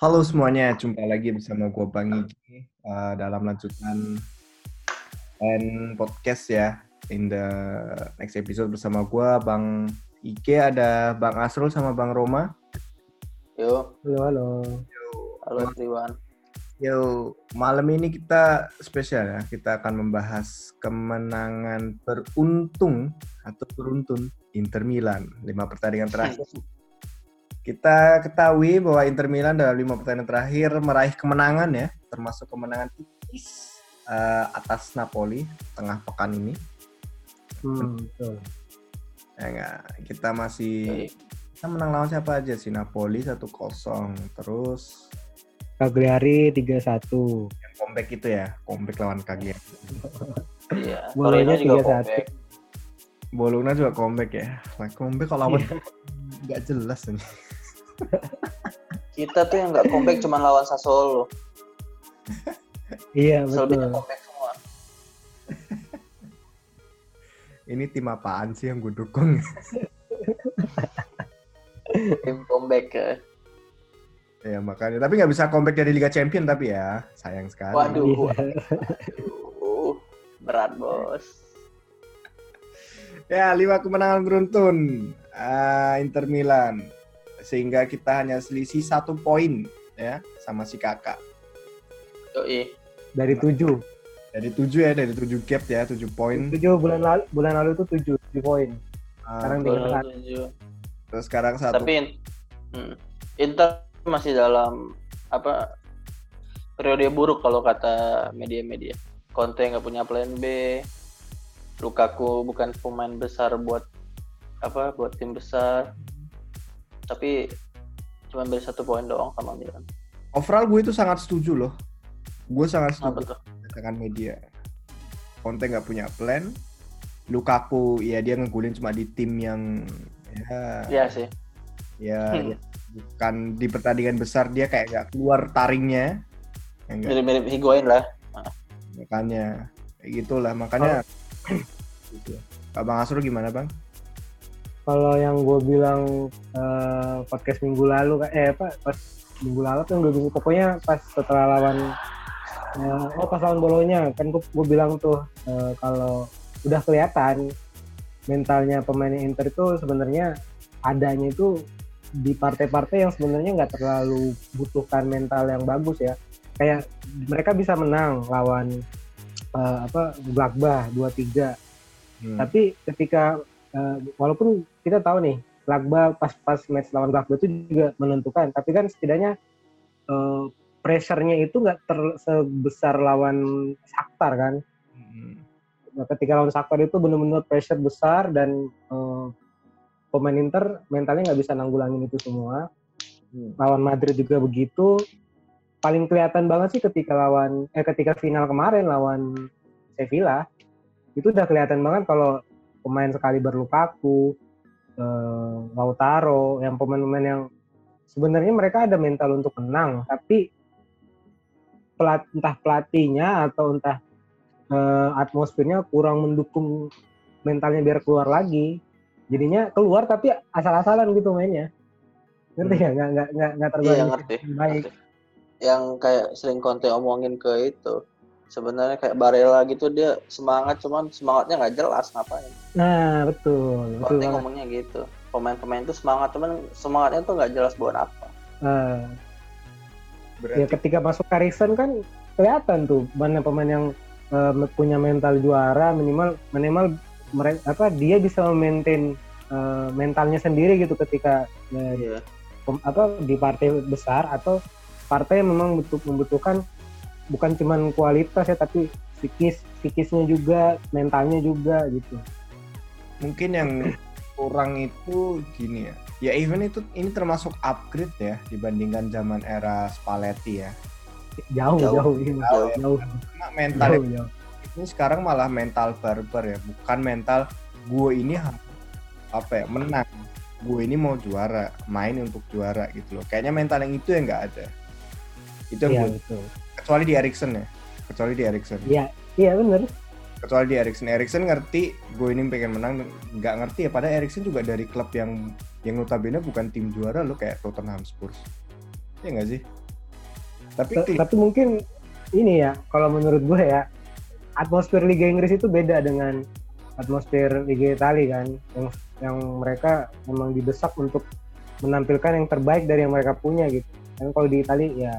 Halo semuanya, jumpa lagi bersama gue Bang Igi uh, dalam lanjutan and podcast ya. In the next episode bersama gue Bang Ige ada Bang Asrul sama Bang Roma. Yo, Halo, halo. halo Triwan. Yo, malam ini kita spesial ya. Kita akan membahas kemenangan beruntung atau beruntun Inter Milan. Lima pertandingan terakhir. Kita ketahui bahwa Inter Milan dalam lima pertandingan terakhir meraih kemenangan ya, termasuk kemenangan tipis uh, atas Napoli tengah pekan ini. Hmm, betul. Ya enggak, kita masih kita menang lawan siapa aja sih Napoli 1-0 terus Cagliari 3-1. yang comeback itu ya comeback lawan Cagliari Iya, Torino juga 3-1. comeback. Bologna juga comeback ya nah, comeback kalau lawan nggak jelas nih Kita tuh yang nggak comeback cuma lawan Sassuolo. Iya, Selebihnya betul. comeback semua. ini tim apaan sih yang gue dukung Tim comeback ya. ya makanya tapi nggak bisa comeback dari Liga Champion tapi ya sayang sekali Waduh, Iya. waduh. Berat bos. ya lima kemenangan beruntun ah, Inter Milan sehingga kita hanya selisih satu poin ya sama si kakak Yoi. Dari 7. dari tujuh ya dari tujuh gap ya tujuh poin 7 bulan lalu bulan lalu itu 7, 7 poin. Ah, Sekarang tujuh. terus sekarang satu Tapi hmm, Inter masih dalam apa periode buruk kalau kata media-media. Conte nggak punya plan B. Lukaku bukan pemain besar buat apa buat tim besar. Tapi cuma beda satu poin doang sama Milan. overall gue itu sangat setuju loh gue sangat setuju dengan media Conte nggak punya plan Lukaku ya dia ngegulin cuma di tim yang ya Iya sih. ya, Hmm. ya, bukan di pertandingan besar dia kayak nggak keluar taringnya ya, Mirip-mirip Higuain lah. makanya kayak gitulah makanya gitu. Bang Asrul gimana bang? Kalau yang gue bilang eh, podcast minggu lalu, eh apa, pas minggu lalu tuh dua minggu pokoknya pas setelah lawan eh, oh pas lawan bolonya kan gue, gue bilang tuh eh, kalau udah kelihatan mentalnya pemain Inter itu sebenarnya adanya itu di partai-partai yang sebenarnya nggak terlalu butuhkan mental yang bagus ya kayak mereka bisa menang lawan eh, apa Gladbach 2-3 Hmm. tapi ketika eh, walaupun kita tahu nih Lagba pas pas match lawan Lagba itu juga menentukan tapi kan setidaknya eh, pressure-nya itu nggak ter- sebesar lawan Shakhtar kan Hmm. Nah, ketika lawan Shakhtar itu benar-benar pressure besar dan eh, pemain Inter mentalnya nggak bisa nanggulangin itu semua Hmm. lawan Madrid juga begitu paling kelihatan banget sih ketika lawan eh ketika final kemarin lawan Sevilla itu udah kelihatan banget kalau pemain sekali Lukaku, eh, Lautaro, yang pemain-pemain yang sebenarnya mereka ada mental untuk menang, tapi pelat, entah pelatihnya atau entah eh, atmosfernya kurang mendukung mentalnya biar keluar lagi. Jadinya keluar tapi asal-asalan gitu mainnya. Ngerti nggak? Nggak nggak nggak nggak Iya terbaik. ngerti. Baik. ngerti. Yang kayak sering Conte omongin ke itu. Sebenarnya kayak Barella gitu dia semangat cuman semangatnya nggak jelas ngapain. Nah betul betul Conte banget. ngomongnya gitu. Pemain-pemain itu semangat cuman semangatnya tuh nggak jelas buat apa. Nah, Berarti ya ketika masuk Harrison kan kelihatan tuh mana pemain yang eh, punya mental juara minimal minimal mereka apa dia bisa memaintain eh, mentalnya sendiri gitu ketika eh, Iya. pem- apa di partai besar atau partai yang memang butuh membutuhkan bukan cuman kualitas ya tapi psikis psikisnya juga mentalnya juga gitu mungkin yang kurang itu gini ya. Ya even itu ini termasuk upgrade ya dibandingkan zaman era Spalletti ya. jauh Jauh. jauh jauh Jauh ya. jauh, Karena mental jauh, jauh. ini sekarang malah mental barbar ya, bukan mental gue ini apa ya menang. Gue ini mau juara, main untuk juara gitu loh. Kayaknya mental yang itu yang nggak ada. Itu yang iya gua- betul kecuali di Erikson ya. Kecuali di Erikson. iya iya bener. Kecuali di Erikson Erikson ngerti gue ini pengen menang nggak ngerti ya. Padahal Erikson juga dari klub yang yang notabene bukan tim juara lo kayak Tottenham Spurs. Ya nggak sih? Tapi T- tapi mungkin ini ya kalau menurut gue ya atmosfer Liga Inggris itu beda dengan atmosfer Liga Italia kan. Yang yang mereka memang didesak untuk menampilkan yang terbaik dari yang mereka punya gitu. Kan kalau di Italia ya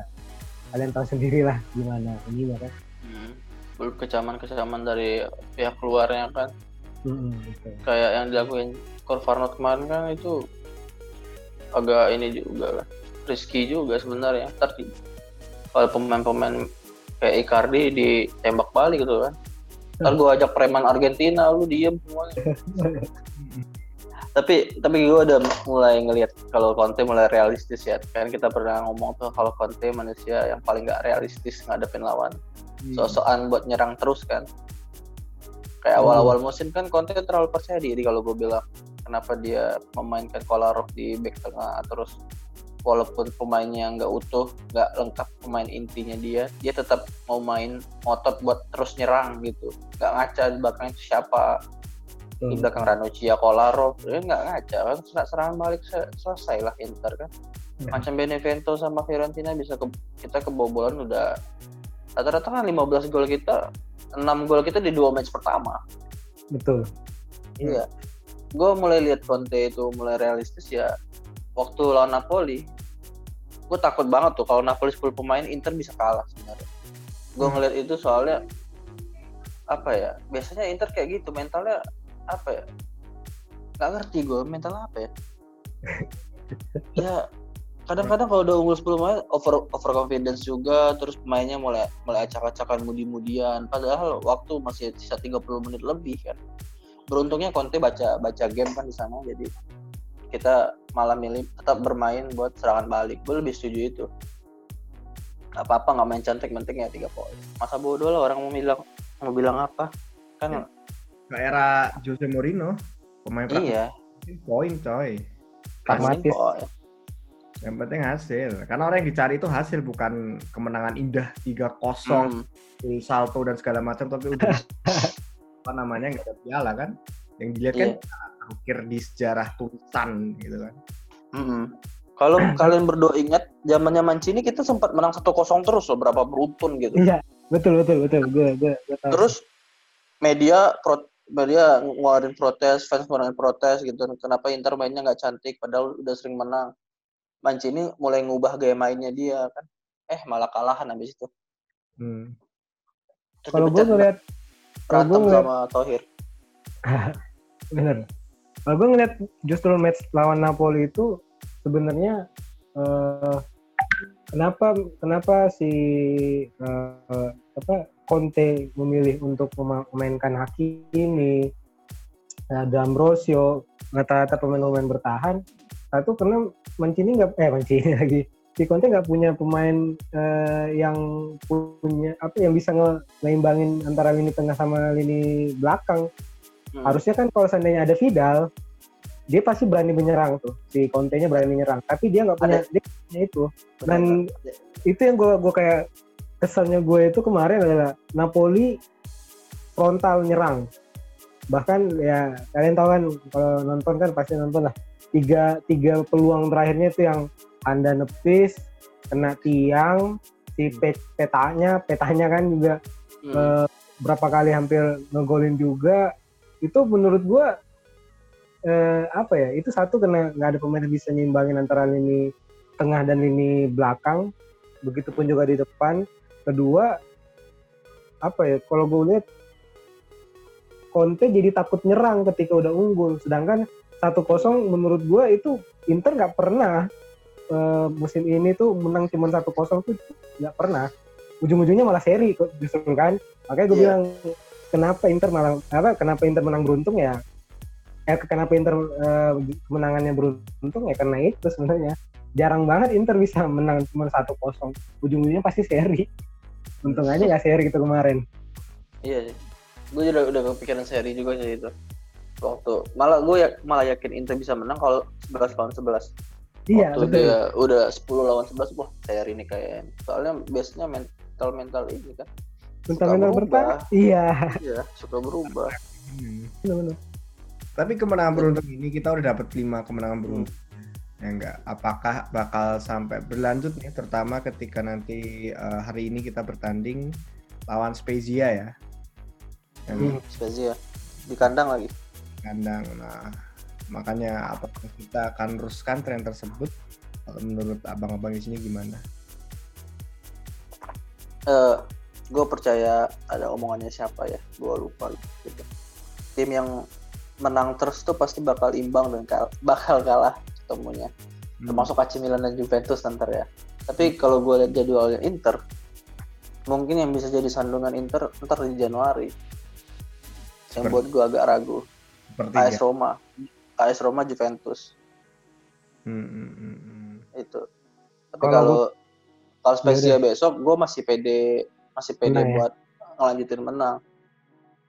kalian tahu sendirilah gimana ini kan Hmm. Belum kecaman-kecaman dari pihak luarnya kan. Mm-mm, gitu. Kayak yang dilakuin Corvarno kemarin kan itu agak ini juga kan. Risky juga sebenarnya. Ntar di- kalau pemain-pemain kayak Icardi ditembak balik gitu kan. Ntar gue ajak preman Argentina, lu diem semuanya. tapi tapi gue udah mulai ngelihat kalau Conte mulai realistis ya. Kan kita pernah ngomong tuh kalau Conte manusia yang paling gak realistis ngadepin lawan. Hmm. so-soan buat nyerang terus kan. Kayak Hmm. awal-awal musim kan Conte terlalu percaya diri kalau gue bilang kenapa dia memainkan Kolarov di back tengah terus walaupun pemainnya nggak utuh nggak lengkap pemain intinya dia dia tetap mau main ngotot buat terus nyerang gitu. Nggak ngaca di belakang itu siapa di belakang Ranocchia Kolarov dia nggak ngaca kan serangan serangan balik se- selesai lah Inter kan. Ya. macam Benevento sama Fiorentina bisa ke, kita kebobolan udah. Rata-rata kan 15 gol kita 6 gol kita di dua match pertama. Betul. Iya. Gue mulai lihat Conte itu mulai realistis ya waktu lawan Napoli gue takut banget tuh kalau Napoli 10 pemain Inter bisa kalah sebenarnya. Gue Hmm. ngeliat itu soalnya apa ya biasanya Inter kayak gitu mentalnya apa ya? Nggak ngerti gue mentalnya apa ya? Ya kadang-kadang kalau udah unggul 10 pemain over over confidence juga terus pemainnya mulai mulai acak-acakan mudi-mudian. Padahal waktu masih sisa 30 menit lebih kan. Beruntungnya Conte baca baca game kan di sana jadi kita malah milih tetap bermain buat serangan balik. Gue lebih setuju itu. Gak apa-apa nggak main cantik penting ya tiga poin. Masa bodoh lah orang mau bilang mau bilang apa? Kan Ke era Jose Mourinho, pemain iya poin coy. Pragmatis. Yang penting hasil. Karena orang yang dicari itu hasil bukan kemenangan indah 3-0, Hmm. salto dan segala macam tapi udah apa namanya nggak ada piala kan. Yang dilihat kan Iya. ukir di sejarah tulisan gitu kan. Mm-mm. Kalau kalian berdua ingat zamannya Mancini kita sempat menang 1-0 terus loh berapa beruntun gitu. iya betul betul betul gue gue gue tahu. Terus media pro, media ngeluarin protes, fans ngeluarin protes gitu. Kenapa Inter mainnya nggak cantik padahal udah sering menang. Mancini mulai ngubah gaya mainnya dia kan. Eh malah kalahan habis itu. Hmm. Kalau gue ngeliat kalau gue ngeliat sama Thohir. bener kalau gue ngeliat justru match lawan Napoli itu sebenarnya eh, kenapa kenapa si eh, apa Conte memilih untuk mema- memainkan Hakimi ada Ambrosio rata-rata pemain-pemain bertahan. Satu karena Mancini nggak eh Mancini lagi. Si Conte nggak punya pemain eh, yang punya apa yang bisa nge- ngeimbangin antara lini tengah sama lini belakang. Hmm. harusnya kan kalau seandainya ada Vidal dia pasti berani menyerang tuh. Si Conte-nya berani menyerang. Tapi dia nggak punya dia punya itu. Dan itu yang gue gue kayak kesannya gue itu kemarin adalah Napoli frontal nyerang. Bahkan ya kalian tahu kan kalau nonton kan pasti nonton lah. Tiga tiga peluang terakhirnya itu yang anda nepis kena tiang si pe- petanya petanya kan juga Hmm. eh, berapa kali hampir ngegolin juga. Itu menurut gua eh, apa ya itu satu karena nggak ada pemain yang bisa nyimbangin antara lini tengah dan lini belakang. Begitupun juga di depan kedua apa ya kalau gue lihat Conte jadi takut nyerang ketika udah unggul. Sedangkan satu kosong menurut gua itu Inter nggak pernah eh, musim ini tuh menang cuma satu kosong tuh nggak pernah. Ujung-ujungnya malah seri justru kan. Makanya gue Iya. bilang kenapa Inter malah apa kenapa Inter menang beruntung ya? Eh kenapa Inter eh, kemenangannya beruntung ya? Karena itu sebenarnya. Jarang banget Inter bisa menang cuma satu kosong. Ujung-ujungnya pasti seri untung aja nggak seri gitu kemarin Iya sih. Gue udah udah kepikiran seri juga sih itu. Waktu malah gue ya, malah yakin Inter bisa menang kalau 11 lawan 11. iya Waktu betul dia udah 10 lawan 11 wah seri ini kayak soalnya biasanya mental mental ini kan mental-mental suka bertahan berubah. iya iya suka berubah Hmm. benar-benar Tapi kemenangan beruntun ini kita udah dapat 5 kemenangan beruntun. Ya enggak. Apakah bakal sampai berlanjut nih terutama ketika nanti eh, hari ini kita bertanding lawan Spezia ya. Yang Hmm. Spezia di kandang lagi. kandang. Nah, makanya apakah kita akan teruskan tren tersebut? Kalau menurut abang-abang di sini gimana? eh gue percaya ada omongannya siapa ya gue lupa gitu. tim yang menang terus tuh pasti bakal imbang dan kal- bakal kalah ketemunya. Hmm. termasuk AC Milan dan Juventus nanti ya. Tapi kalau gue lihat jadwalnya Inter mungkin yang bisa jadi sandungan Inter ntar di Januari. Yang Seperti- buat gue agak ragu. seperti AS ya. Roma. AS Roma Juventus. Hmm, hmm, hmm, hmm. itu. Tapi Kalau kalau Ya Spezia besok gue masih pede masih pede ya? buat ngelanjutin menang.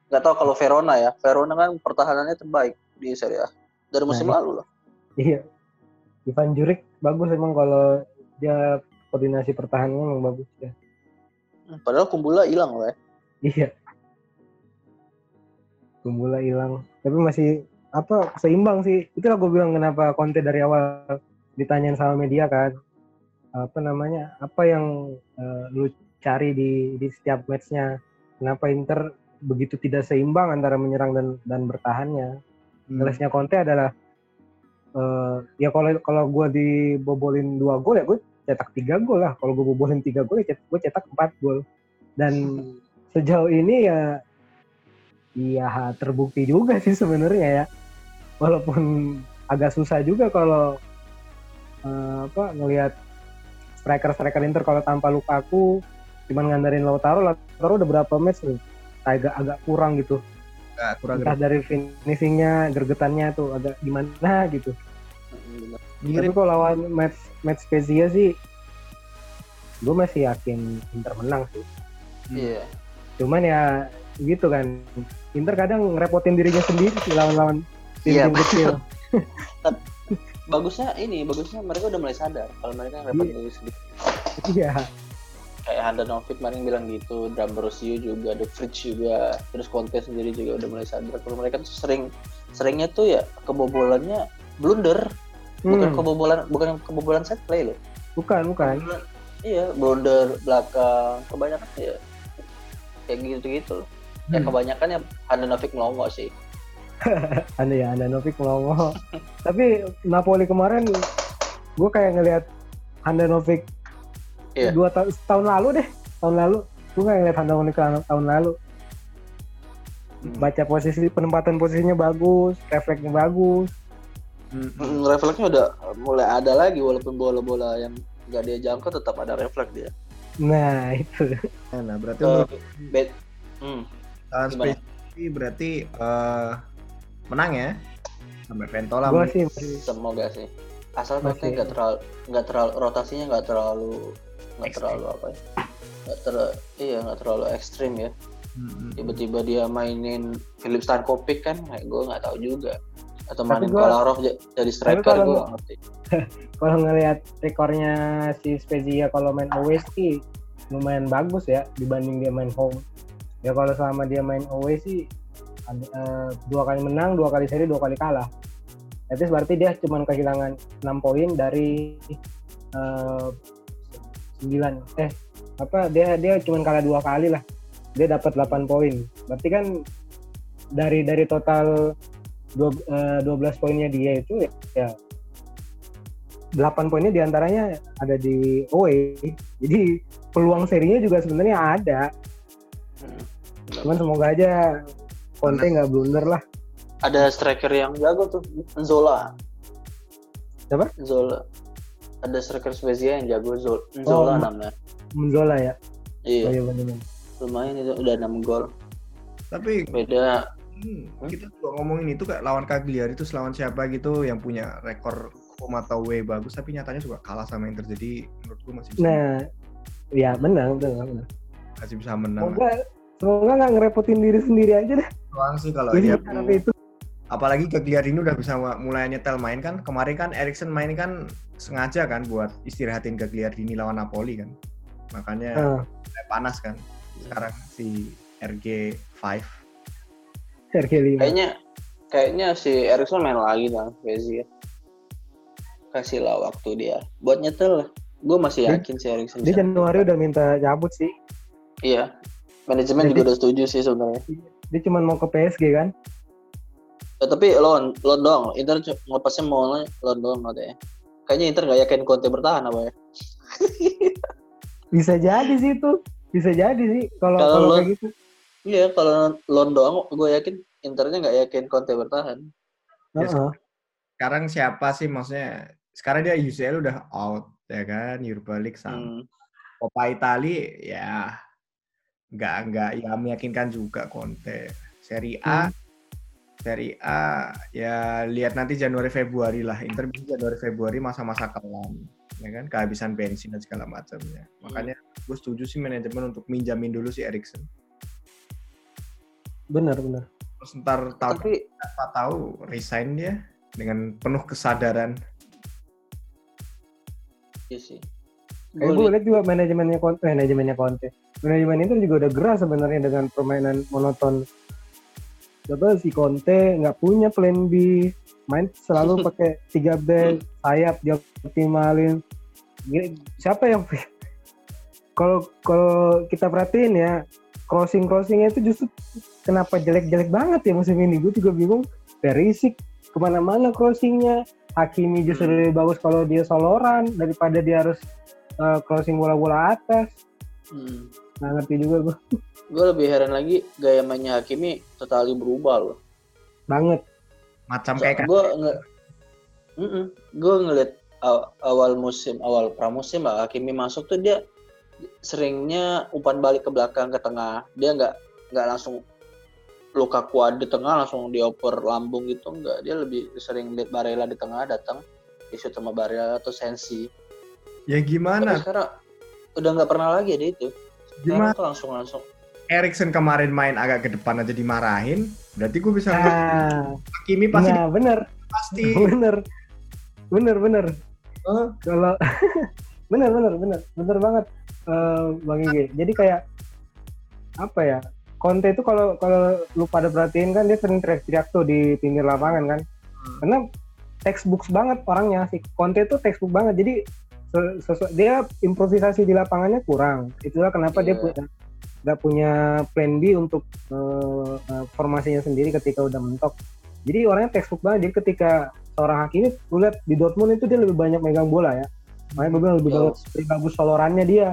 Nggak tahu kalau Verona ya. Verona kan pertahanannya terbaik di Serie A. Dari musim Nah, lalu loh. Iya. Ivan Juric bagus emang kalau dia koordinasi pertahanannya emang bagus ya. padahal Kumbula hilang loh ya Iya. Kumbula hilang. Tapi masih apa seimbang sih. Itulah gue bilang kenapa Conte dari awal ditanyain sama media kan. Apa namanya? Apa yang eh, lu cari di di setiap matchnya? Kenapa Inter begitu tidak seimbang antara menyerang dan dan bertahannya? Hmm. Jelasnya Conte adalah eh ya kalau kalau gue dibobolin dua gol ya gue cetak tiga gol lah. Kalau gue bobolin tiga gol ya gue cetak empat gol. Dan sejauh ini ya iya terbukti juga sih sebenarnya ya. Walaupun agak susah juga kalau eh, apa ngelihat striker-striker Inter kalau tanpa Lukaku cuman ngandarin Lautaro, Lautaro udah berapa match nih agak agak kurang gitu. Nggak, kurang Entah dari finishingnya, gergetannya tuh agak gimana gitu. Bener. Tapi mirip kalau lawan match match Spezia sih, gue masih yakin Inter menang sih. iya Cuman ya gitu kan, Inter kadang ngerepotin dirinya sendiri sih lawan-lawan Iya, tim-tim kecil. bagusnya ini bagusnya mereka udah mulai sadar kalau mereka repot Iya. diri sendiri Iya, kayak Handanovic kemarin bilang gitu D'Ambrosio juga The Fridge juga terus Conte sendiri juga udah mulai sadar kalau mereka tuh sering seringnya tuh ya kebobolannya blunder bukan Hmm, kebobolan bukan kebobolan set play loh bukan bukan. Kebobolan- iya blunder belakang kebanyakan ya kayak gitu gitu loh ya Hmm. kebanyakan ya Handanovic melongo sih Anda ya, Anda Novik melongo. Tapi Napoli kemarin, gue kayak ngelihat Handanovic Iya. dua tahun tahun lalu deh, tahun lalu. Gue kayak ngeliat Handanovic tahun tahun lalu. Hmm. Baca posisi penempatan posisinya bagus, refleksnya bagus. Hmm, hmm. Mm, refleksnya udah mulai ada lagi walaupun bola-bola yang nggak dia jangkau tetap ada refleks dia Nah itu. Nah, berarti Eh, menurut bet hmm, berarti eh, menang ya sampai Ventola. Gue mungkin. sih semoga sih asal Conte nggak terlalu nggak terlalu rotasinya nggak terlalu nggak terlalu apa ya. Nggak terlalu iya nggak terlalu ekstrim ya. Hmm, tiba-tiba dia mainin Philip Stankovic kan kayak gue nggak tahu juga. Atau Tapi mainin gua- Kolarov jadi striker gue ngerti. kalau ngelihat rekornya si Spezia kalau main away sih lumayan bagus ya dibanding dia main home. Ya kalau selama dia main away sih ada, eh, dua kali menang, dua kali seri, dua kali kalah. Itu berarti dia cuma kehilangan 6 poin dari eh, 9 eh apa dia dia cuma kalah dua kali lah. Dia dapat 8 poin. Berarti kan dari dari total dua- eh, 12 poinnya dia itu ya, ya 8 poinnya di antaranya ada di away. Jadi peluang serinya juga sebenarnya ada. Hmm. Cuman semoga aja Conte nggak blunder lah. ada striker yang jago tuh Zola Siapa? Zola ada striker Spezia yang jago Zola, Zola Oh, namanya Menzola ya. iya Oh, iya benar-benar. lumayan itu udah 6 gol Tapi beda hmm, kita juga ngomongin itu kayak lawan Cagliari itu lawan siapa gitu yang punya rekor home atau away bagus tapi nyatanya juga kalah sama yang terjadi menurutku masih bisa, Nah, ya menang, benar, benar. masih bisa menang. Semoga semoga nggak ngerepotin diri sendiri aja deh. Doang sih kalau Ini dia karena itu. Apalagi Cagliari ini udah bisa mulai nyetel main kan kemarin kan Erikson main kan sengaja kan buat istirahatin Cagliari ini lawan Napoli kan makanya mulai panas kan sekarang si RG 5 RG 5. kayaknya kayaknya si Erikson main lagi lah Spezia kasihlah waktu dia buat nyetel lah gue masih Dia- yakin sih Erikson Dia bisa. Januari udah minta cabut sih. iya manajemen Jadi- juga udah setuju sih sebenarnya Dia cuma mau ke PSG kan. Ya, tapi lon lon doang Inter ngepasnya mau lon doang katanya kayaknya Inter gak yakin Conte bertahan apa ya Bisa jadi sih itu. Bisa jadi sih kalau Kalau lo- kayak gitu. iya kalau lon doang gue yakin Internya nggak yakin Conte bertahan Yes. Heeh. Sekarang siapa sih maksudnya? Sekarang dia UCL udah out ya kan, Europa League sama. Hmm. Coppa Italia ya nggak nggak ya meyakinkan juga Conte. Serie A Serie A ya lihat nanti Januari Februari lah. Inter bisa Januari Februari masa-masa kelam ya kan kehabisan bensin dan segala macamnya. Makanya gue setuju sih manajemen untuk minjamin dulu si Erikson. Benar benar. Terus ntar tahun tapi apa tahu resign dia dengan penuh kesadaran. iya sih Kayak gue lihat juga manajemennya Conte, eh, manajemennya Conte. Manajemen itu juga udah gerah sebenarnya dengan permainan monoton. Coba si Conte nggak punya plan B, main selalu pakai tiga back, sayap dia optimalin. Siapa yang kalau kalau kita perhatiin ya crossing crossingnya itu justru kenapa jelek-jelek banget ya musim ini? Gue juga bingung. Perisik ke mana-mana crossingnya. Hakimi justru Hmm. lebih bagus kalau dia soloran daripada dia harus uh, crossing bola-bola atas. Hmm. Nggak ngerti juga gue. gue lebih heran lagi gaya mainnya Hakimi totali berubah loh Banget. Macam kayak gue nge gue ngeliat aw- awal musim awal pramusim lah Hakimi masuk tuh dia seringnya umpan balik ke belakang ke tengah dia nggak nggak langsung luka kuat di tengah langsung dioper lambung gitu enggak dia lebih sering lihat Barella di tengah datang isu sama Barella atau Sensi ya tapi gimana? sekarang udah nggak pernah lagi ada itu Gimana? tuh langsung langsung Erikson kemarin main agak ke depan aja dimarahin, berarti gue bisa Nah, Hakimi pasti nah bener, pasti. bener, bener, bener. Oh, Kalau bener, bener, bener, bener banget, eh, Bang Ige. Jadi kayak apa ya? Conte itu kalau kalau lu pada perhatiin kan dia sering teriak-teriak tuh di pinggir lapangan kan. Karena textbooks banget orangnya si Conte itu textbook banget. Jadi dia improvisasi di lapangannya kurang. Itulah kenapa dia Iya. punya nggak punya plan B untuk eh, eh, formasinya sendiri ketika udah mentok. Jadi orangnya textbook banget. Jadi ketika seorang Hakimi, lu lihat di Dortmund itu dia lebih banyak megang bola ya. Makanya gue bilang lebih bagus, lebih bagus solorannya dia.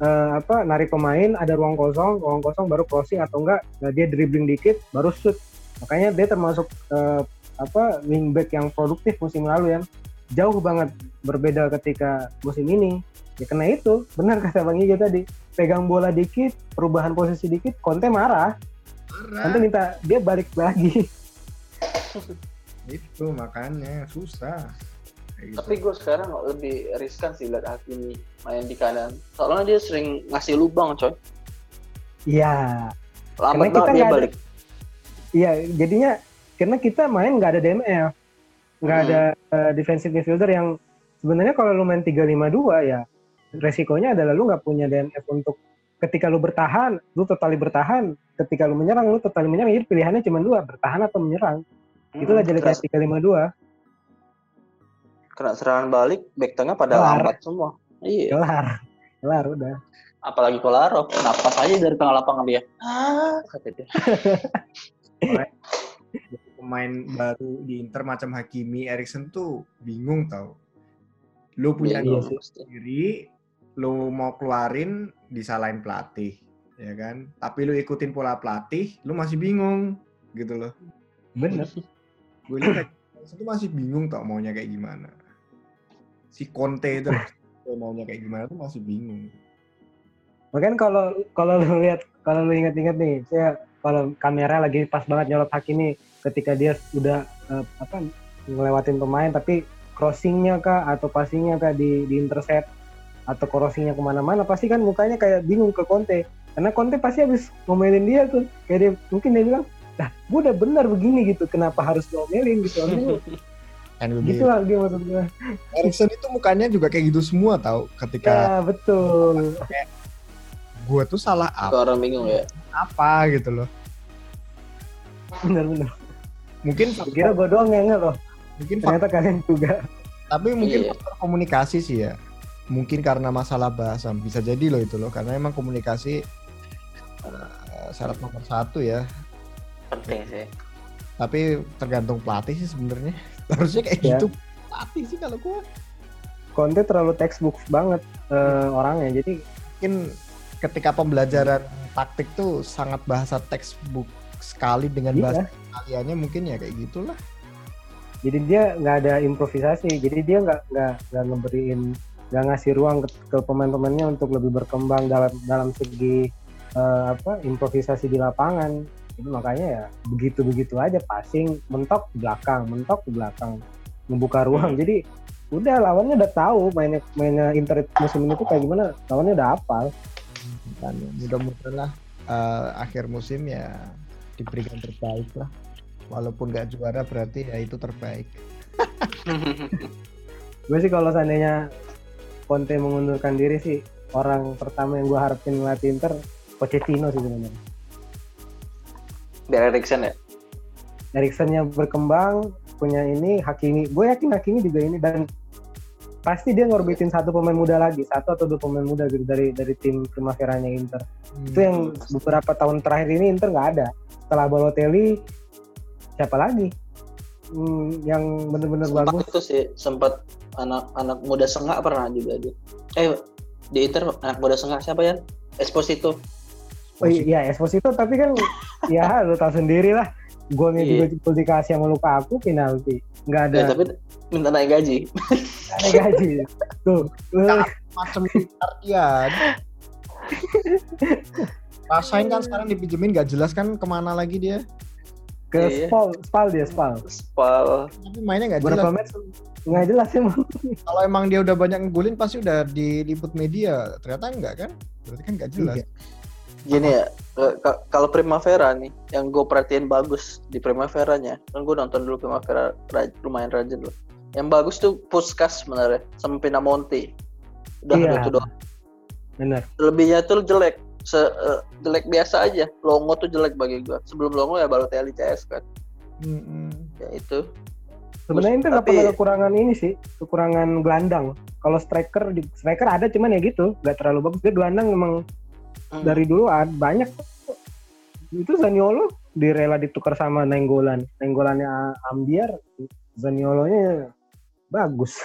Eh, apa narik pemain ada ruang kosong, ruang kosong baru crossing atau enggak nah dia dribbling dikit baru shoot. Makanya dia termasuk eh, apa wingback yang produktif musim lalu ya. Jauh banget berbeda ketika musim ini. Ya karena itu, benar kata Bang Ijo tadi. Pegang bola dikit, perubahan posisi dikit, Conte marah. Conte parah. minta dia balik lagi. Itu makanya susah. Gitu. tapi gue sekarang lebih riskan sih lihat Hakimi main di kanan soalnya dia sering ngasih lubang coy Iya, lambat kita banget dia balik iya. Jadinya karena kita main nggak ada DMF, nggak Hmm. ada eh, defensive midfielder yang sebenarnya kalau lu main 3-5-2 ya resikonya adalah lu nggak punya DMF untuk ketika lu bertahan, lu totali bertahan. Ketika lu menyerang, lu totali menyerang. Jadi pilihannya cuma dua, bertahan atau menyerang. Itulah Hmm, jeleknya kena, 3-5-2. kena serangan balik back tengah pada Kelar. lambat semua iya Kelar, kelar udah. apalagi Kolarov napas aja dari tengah lapangan dia ah dia pemain baru di Inter macam Hakimi, Erikson tuh bingung tau. Lu punya Iya sih. pasti. sendiri, lu mau keluarin disalahin pelatih, ya kan? Tapi lu ikutin pola pelatih, lu masih bingung, gitu loh. Bener. Gue lihat tuh masih bingung tau maunya kayak gimana. Si Conte itu maunya kayak gimana tuh masih bingung. Makanya kalau kalau lu lihat kalau lu ingat-ingat nih, saya kalau kamera lagi pas banget nyolot Hakimi ketika dia udah eh, apa ngelewatin pemain tapi crossingnya kah atau passingnya kah di, di intercept atau crossingnya ke mana-mana pasti kan mukanya kayak bingung ke Conte. Karena Conte pasti habis ngomelin dia tuh kayak dia mungkin dia bilang lah gue udah benar begini gitu kenapa harus ngomelin? Gitu. Kan gitu lah dia maksud gue Erikson itu mukanya juga kayak gitu semua tau. Ketika ya betul. gue tuh salah apa, orang bingung ya. Apa? Gitu loh. benar-benar. Mungkin kira gue doang yang loh mungkin ternyata kalian juga Tapi mungkin Iya. faktor komunikasi sih ya. Mungkin karena masalah bahasa bisa jadi loh itu loh karena emang komunikasi eh, syarat nomor satu ya. penting sih Tapi tergantung pelatih sih sebenarnya. Harusnya kayak Ya. gitu pelatih sih kalau gua. Conte terlalu textbook banget eh, orangnya. Jadi Mungkin ketika pembelajaran taktik tuh sangat bahasa textbook sekali dengan Iya. bahasa kaliannya mungkin ya kayak gitulah. Jadi dia nggak ada improvisasi. Jadi dia nggak nggak nggak ngeberiin nggak ngasih ruang ke, ke pemain-pemainnya untuk lebih berkembang dalam dalam segi eh, apa improvisasi di lapangan. Jadi makanya ya begitu-begitu aja passing mentok di belakang, mentok di belakang, membuka ruang. Jadi udah lawannya udah tahu mainnya mainnya Inter musim ini tuh kayak gimana. Lawannya udah hafal. Dan mudah-mudahan lah eh, akhir musim ya diberikan terbaik lah. Walaupun nggak juara berarti ya itu terbaik. gue sih kalau seandainya Conte mengundurkan diri sih orang pertama yang gue harapin ngelatih Inter Pochettino sih sebenarnya. Biar Erikson ya? Eriksennya berkembang punya ini Hakimi. Gue yakin Hakimi juga ini dan pasti dia ngorbitin satu pemain muda lagi satu atau dua pemain muda gitu dari dari tim Primaveranya Inter. Itu yang beberapa tahun terakhir ini Inter nggak ada. Setelah Balotelli siapa lagi Hmm, yang bener-bener sempat bagus itu sih sempat anak-anak muda sengak pernah juga dia eh di Inter anak muda sengak siapa ya Esposito Oh iya, Esposito tapi kan ya lu tahu sendiri lah. Golnya Iya. juga gol dikasih sama Lukaku penalti. Nggak ada ya tapi minta naik gaji ada gaji. Tuh, macam Ardian. Rasain kan sekarang dipinjemin nggak jelas kan ke mana lagi dia. Ke Iya. Spal, Spal dia Spal. Spal Tapi mainnya nggak Berapa jelas. match nggak jelas emang. Kalau emang dia udah banyak ngegulin pasti udah diliput media. Ternyata enggak kan? Berarti kan nggak jelas. Iya. gini ya kalau Primavera nih yang gue perhatiin bagus di Primaveranya kan gue nonton dulu Primavera raj- lumayan rajin loh yang bagus tuh Puskas sebenarnya sama Pinamonti udah Iya. itu doang Bener. lebihnya tuh jelek Se eh, jelek biasa aja Longo tuh jelek bagi gue sebelum Longo ya Balotelli CS kan Mm-mm. ya itu Sebenarnya Inter nggak Tapi- pernah kekurangan ini sih, kekurangan gelandang. Kalau striker, di- striker ada cuman ya gitu, nggak terlalu bagus. Dia gelandang memang Hmm. dari dulu ada banyak. Itu Zaniolo direla ditukar sama Nenggolan. Nenggolannya Ambiar, Zaniolonya bagus.